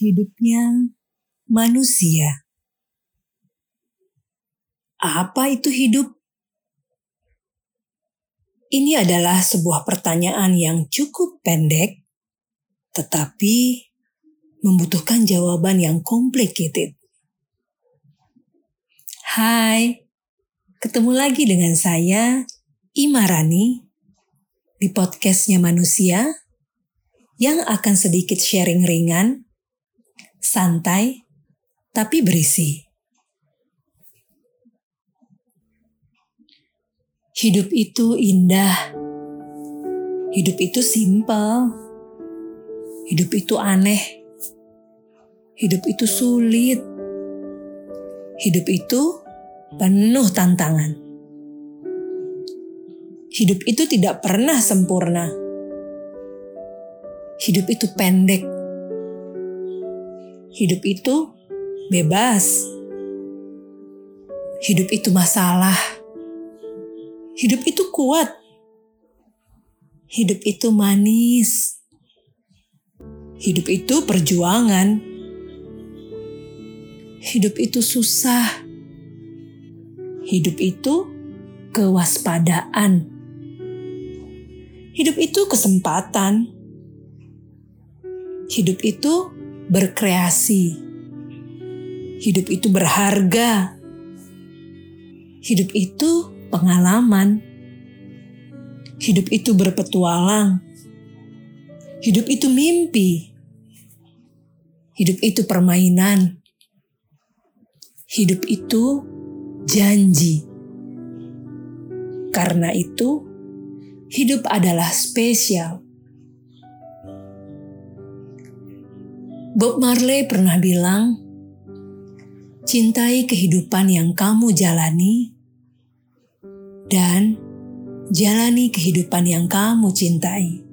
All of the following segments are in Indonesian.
hidupnya manusia. Apa itu hidup? Ini adalah sebuah pertanyaan yang cukup pendek, tetapi membutuhkan jawaban yang complicated. Hai, ketemu lagi dengan saya, Imarani, di podcastnya manusia yang akan sedikit sharing ringan, santai, tapi berisi. Hidup itu indah. Hidup itu simpel. Hidup itu aneh. Hidup itu sulit. Hidup itu penuh tantangan. Hidup itu tidak pernah sempurna hidup itu pendek. Hidup itu bebas. Hidup itu masalah. Hidup itu kuat. Hidup itu manis. Hidup itu perjuangan. Hidup itu susah. Hidup itu kewaspadaan. Hidup itu kesempatan Hidup itu berkreasi. Hidup itu berharga. Hidup itu pengalaman. Hidup itu berpetualang. Hidup itu mimpi. Hidup itu permainan. Hidup itu janji. Karena itu, hidup adalah spesial Bob Marley pernah bilang, "Cintai kehidupan yang kamu jalani, dan jalani kehidupan yang kamu cintai."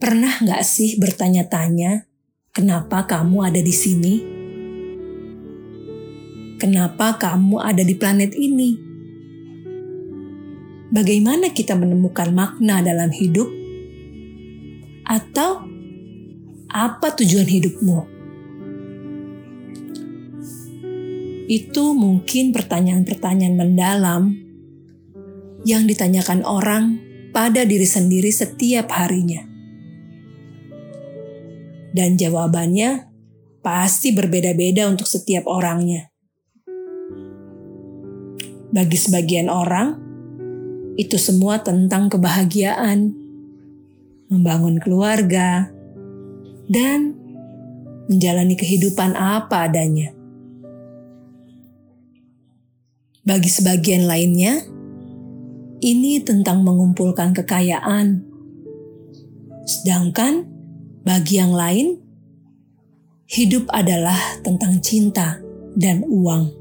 Pernah gak sih bertanya-tanya, "Kenapa kamu ada di sini? Kenapa kamu ada di planet ini?" Bagaimana kita menemukan makna dalam hidup atau apa tujuan hidupmu? Itu mungkin pertanyaan-pertanyaan mendalam yang ditanyakan orang pada diri sendiri setiap harinya. Dan jawabannya pasti berbeda-beda untuk setiap orangnya. Bagi sebagian orang, itu semua tentang kebahagiaan membangun keluarga, dan menjalani kehidupan apa adanya. Bagi sebagian lainnya, ini tentang mengumpulkan kekayaan. Sedangkan bagi yang lain, hidup adalah tentang cinta dan uang.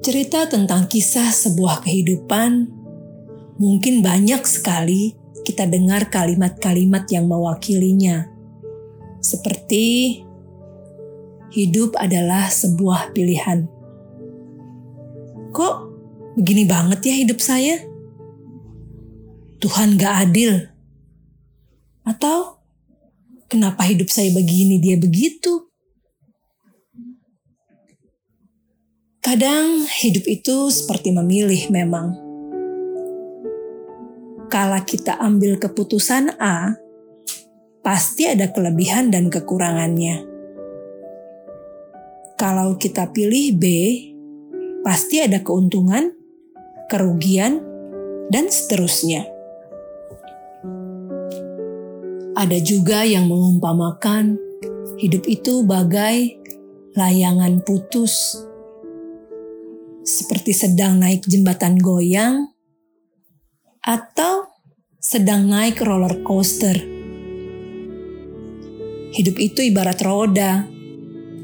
Cerita tentang kisah sebuah kehidupan Mungkin banyak sekali kita dengar kalimat-kalimat yang mewakilinya. Seperti hidup adalah sebuah pilihan. Kok begini banget ya hidup saya? Tuhan gak adil. Atau kenapa hidup saya begini dia begitu? Kadang hidup itu seperti memilih memang kala kita ambil keputusan A, pasti ada kelebihan dan kekurangannya. Kalau kita pilih B, pasti ada keuntungan, kerugian, dan seterusnya. Ada juga yang mengumpamakan hidup itu bagai layangan putus, seperti sedang naik jembatan goyang atau sedang naik roller coaster. Hidup itu ibarat roda,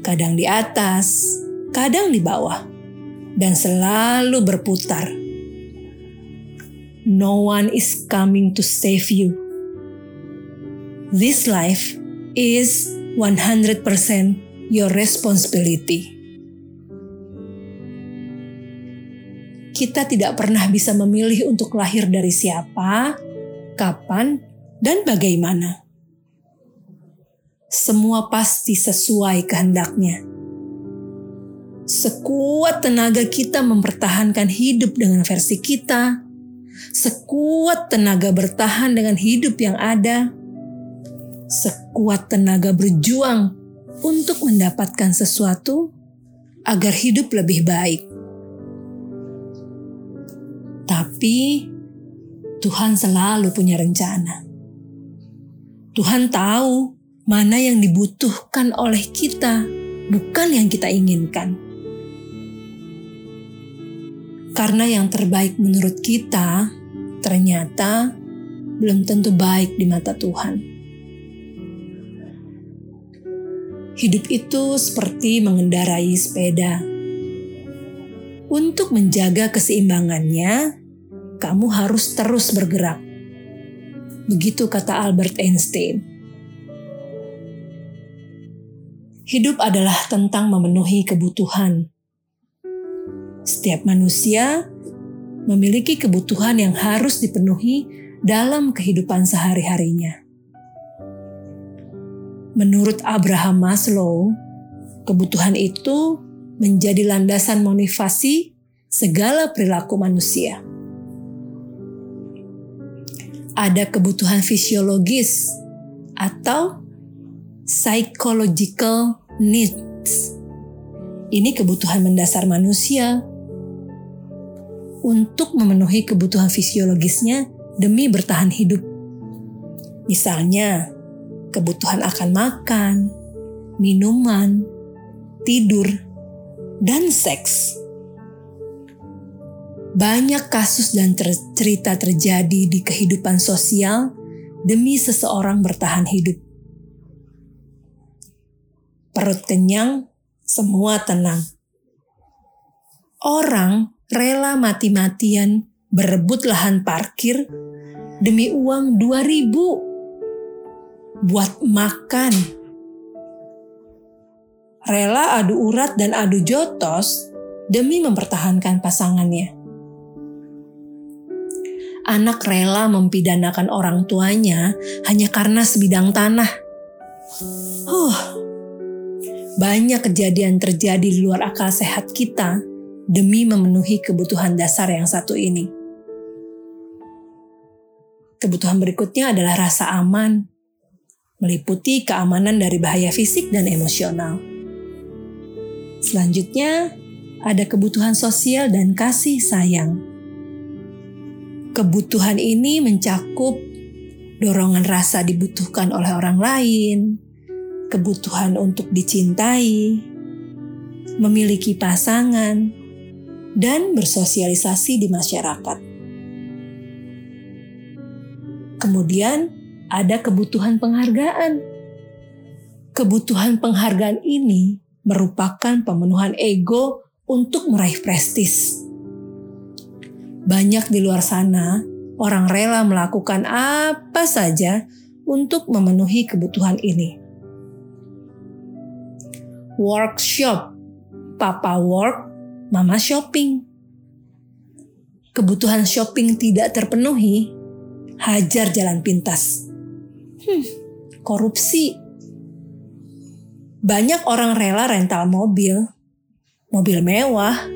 kadang di atas, kadang di bawah, dan selalu berputar. No one is coming to save you. This life is 100% your responsibility. Kita tidak pernah bisa memilih untuk lahir dari siapa, kapan, dan bagaimana. Semua pasti sesuai kehendaknya. Sekuat tenaga kita mempertahankan hidup dengan versi kita, sekuat tenaga bertahan dengan hidup yang ada, sekuat tenaga berjuang untuk mendapatkan sesuatu agar hidup lebih baik. Tapi Tuhan selalu punya rencana. Tuhan tahu mana yang dibutuhkan oleh kita, bukan yang kita inginkan. Karena yang terbaik menurut kita ternyata belum tentu baik di mata Tuhan. Hidup itu seperti mengendarai sepeda. Untuk menjaga keseimbangannya, kamu harus terus bergerak. Begitu kata Albert Einstein. Hidup adalah tentang memenuhi kebutuhan. Setiap manusia memiliki kebutuhan yang harus dipenuhi dalam kehidupan sehari-harinya. Menurut Abraham Maslow, kebutuhan itu menjadi landasan motivasi segala perilaku manusia ada kebutuhan fisiologis atau psychological needs. Ini kebutuhan mendasar manusia untuk memenuhi kebutuhan fisiologisnya demi bertahan hidup. Misalnya, kebutuhan akan makan, minuman, tidur, dan seks. Banyak kasus dan cerita terjadi di kehidupan sosial demi seseorang bertahan hidup. Perut kenyang, semua tenang. Orang rela mati-matian berebut lahan parkir demi uang 2000 buat makan. Rela adu urat dan adu jotos demi mempertahankan pasangannya anak rela mempidanakan orang tuanya hanya karena sebidang tanah. Huh, banyak kejadian terjadi di luar akal sehat kita demi memenuhi kebutuhan dasar yang satu ini. Kebutuhan berikutnya adalah rasa aman, meliputi keamanan dari bahaya fisik dan emosional. Selanjutnya, ada kebutuhan sosial dan kasih sayang Kebutuhan ini mencakup dorongan rasa dibutuhkan oleh orang lain, kebutuhan untuk dicintai, memiliki pasangan, dan bersosialisasi di masyarakat. Kemudian ada kebutuhan penghargaan. Kebutuhan penghargaan ini merupakan pemenuhan ego untuk meraih prestis banyak di luar sana orang rela melakukan apa saja untuk memenuhi kebutuhan ini. Workshop, papa work, mama shopping. Kebutuhan shopping tidak terpenuhi, hajar jalan pintas. Hmm, korupsi. Banyak orang rela rental mobil, mobil mewah,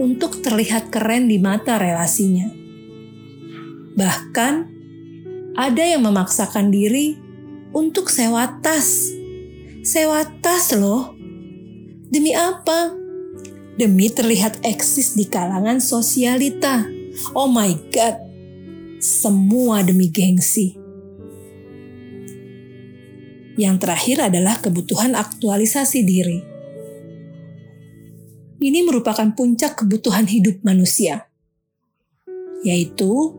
untuk terlihat keren di mata relasinya. Bahkan, ada yang memaksakan diri untuk sewa tas. Sewa tas loh. Demi apa? Demi terlihat eksis di kalangan sosialita. Oh my God. Semua demi gengsi. Yang terakhir adalah kebutuhan aktualisasi diri ini merupakan puncak kebutuhan hidup manusia, yaitu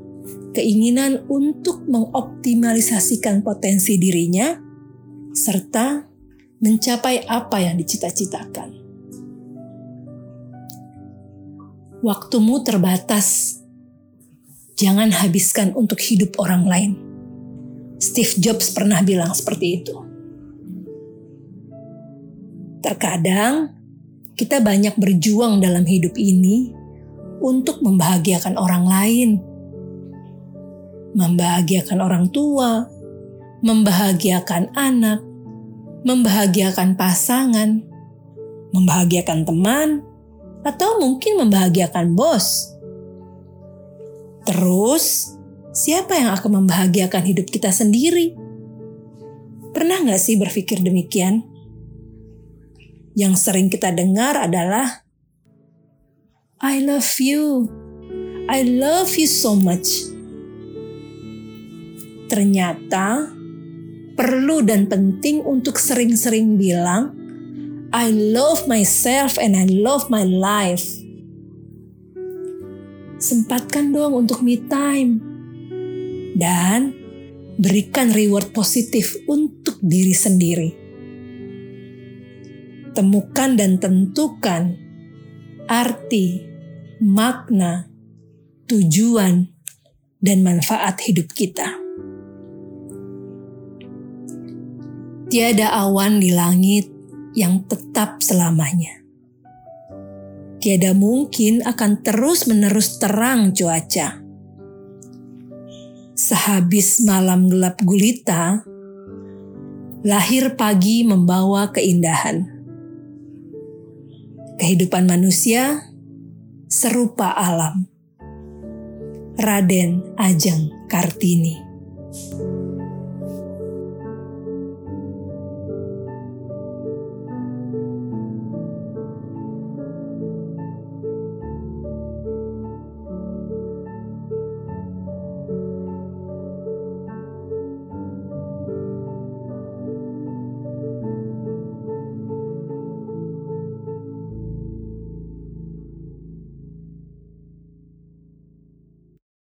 keinginan untuk mengoptimalisasikan potensi dirinya serta mencapai apa yang dicita-citakan. Waktumu terbatas. Jangan habiskan untuk hidup orang lain. Steve Jobs pernah bilang seperti itu. Terkadang kita banyak berjuang dalam hidup ini untuk membahagiakan orang lain, membahagiakan orang tua, membahagiakan anak, membahagiakan pasangan, membahagiakan teman, atau mungkin membahagiakan bos. Terus, siapa yang akan membahagiakan hidup kita sendiri? Pernah nggak sih berpikir demikian? Yang sering kita dengar adalah, I love you. I love you so much. Ternyata perlu dan penting untuk sering-sering bilang, I love myself and I love my life. Sempatkan dong untuk me time. Dan berikan reward positif untuk diri sendiri. Temukan dan tentukan arti, makna, tujuan, dan manfaat hidup kita. Tiada awan di langit yang tetap selamanya. Tiada mungkin akan terus-menerus terang cuaca. Sehabis malam gelap gulita, lahir pagi membawa keindahan. Kehidupan manusia serupa alam. Raden Ajeng Kartini.